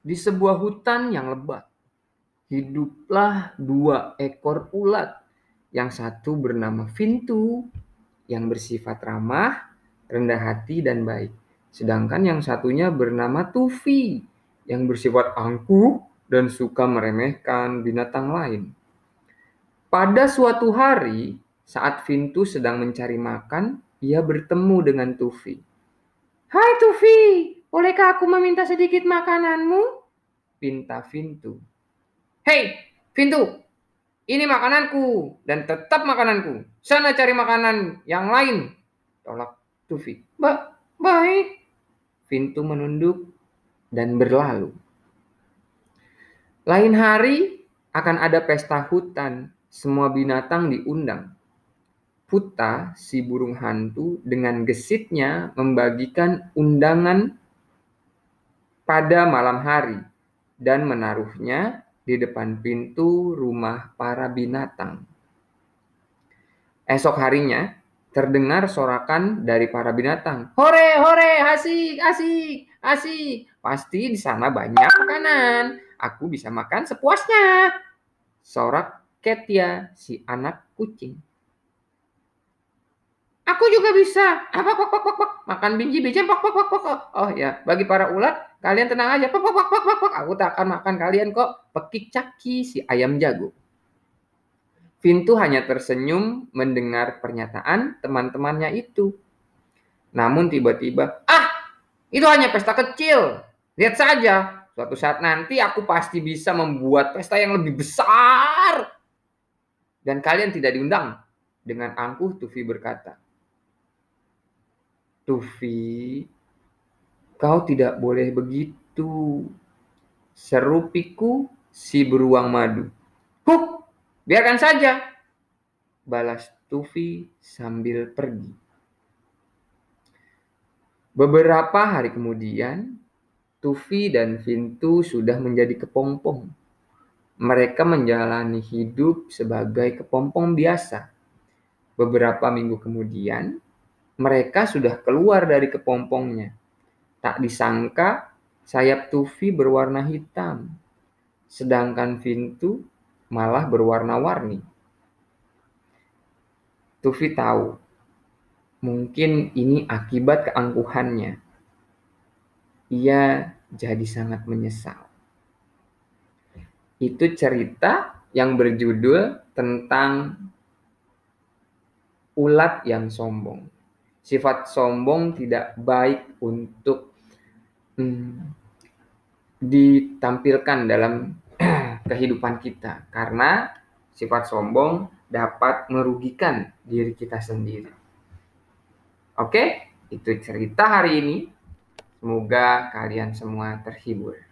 Di sebuah hutan yang lebat, hiduplah dua ekor ulat. Yang satu bernama Vintu, yang bersifat ramah, rendah hati, dan baik. Sedangkan yang satunya bernama Tufi, yang bersifat angkuh dan suka meremehkan binatang lain. Pada suatu hari, saat Vintu sedang mencari makan, ia bertemu dengan Tufi. Hai Tufi, bolehkah aku meminta sedikit makananmu? Pinta Vintu. Hei, Vintu, ini makananku dan tetap makananku. Sana cari makanan yang lain. Tolak Tufi. Ba baik. Vintu menunduk dan berlalu. Lain hari akan ada pesta hutan. Semua binatang diundang. Puta, si burung hantu, dengan gesitnya membagikan undangan pada malam hari dan menaruhnya di depan pintu rumah para binatang. Esok harinya terdengar sorakan dari para binatang. Hore, hore, asik, asik, asik. Pasti di sana banyak makanan. Aku bisa makan sepuasnya. Sorak Ketia, si anak kucing. Aku juga bisa. Apa, Makan biji-biji, pok, pok, pok, pok. Oh ya, bagi para ulat, Kalian tenang aja. Pok, pok, pok, pok, pok. Aku tak akan makan kalian kok. Pekik caki si ayam jago. Vintu hanya tersenyum mendengar pernyataan teman-temannya itu. Namun tiba-tiba, ah, itu hanya pesta kecil. Lihat saja, suatu saat nanti aku pasti bisa membuat pesta yang lebih besar. Dan kalian tidak diundang. Dengan angkuh Tufi berkata, Tufi, Kau tidak boleh begitu. Seru Piku si beruang madu. Huh, biarkan saja. Balas Tufi sambil pergi. Beberapa hari kemudian, Tufi dan Vintu sudah menjadi kepompong. Mereka menjalani hidup sebagai kepompong biasa. Beberapa minggu kemudian, mereka sudah keluar dari kepompongnya Tak disangka sayap Tufi berwarna hitam, sedangkan Vintu malah berwarna-warni. Tufi tahu, mungkin ini akibat keangkuhannya. Ia jadi sangat menyesal. Itu cerita yang berjudul tentang ulat yang sombong. Sifat sombong tidak baik untuk hmm, ditampilkan dalam kehidupan kita karena sifat sombong dapat merugikan diri kita sendiri. Oke, itu cerita hari ini. Semoga kalian semua terhibur.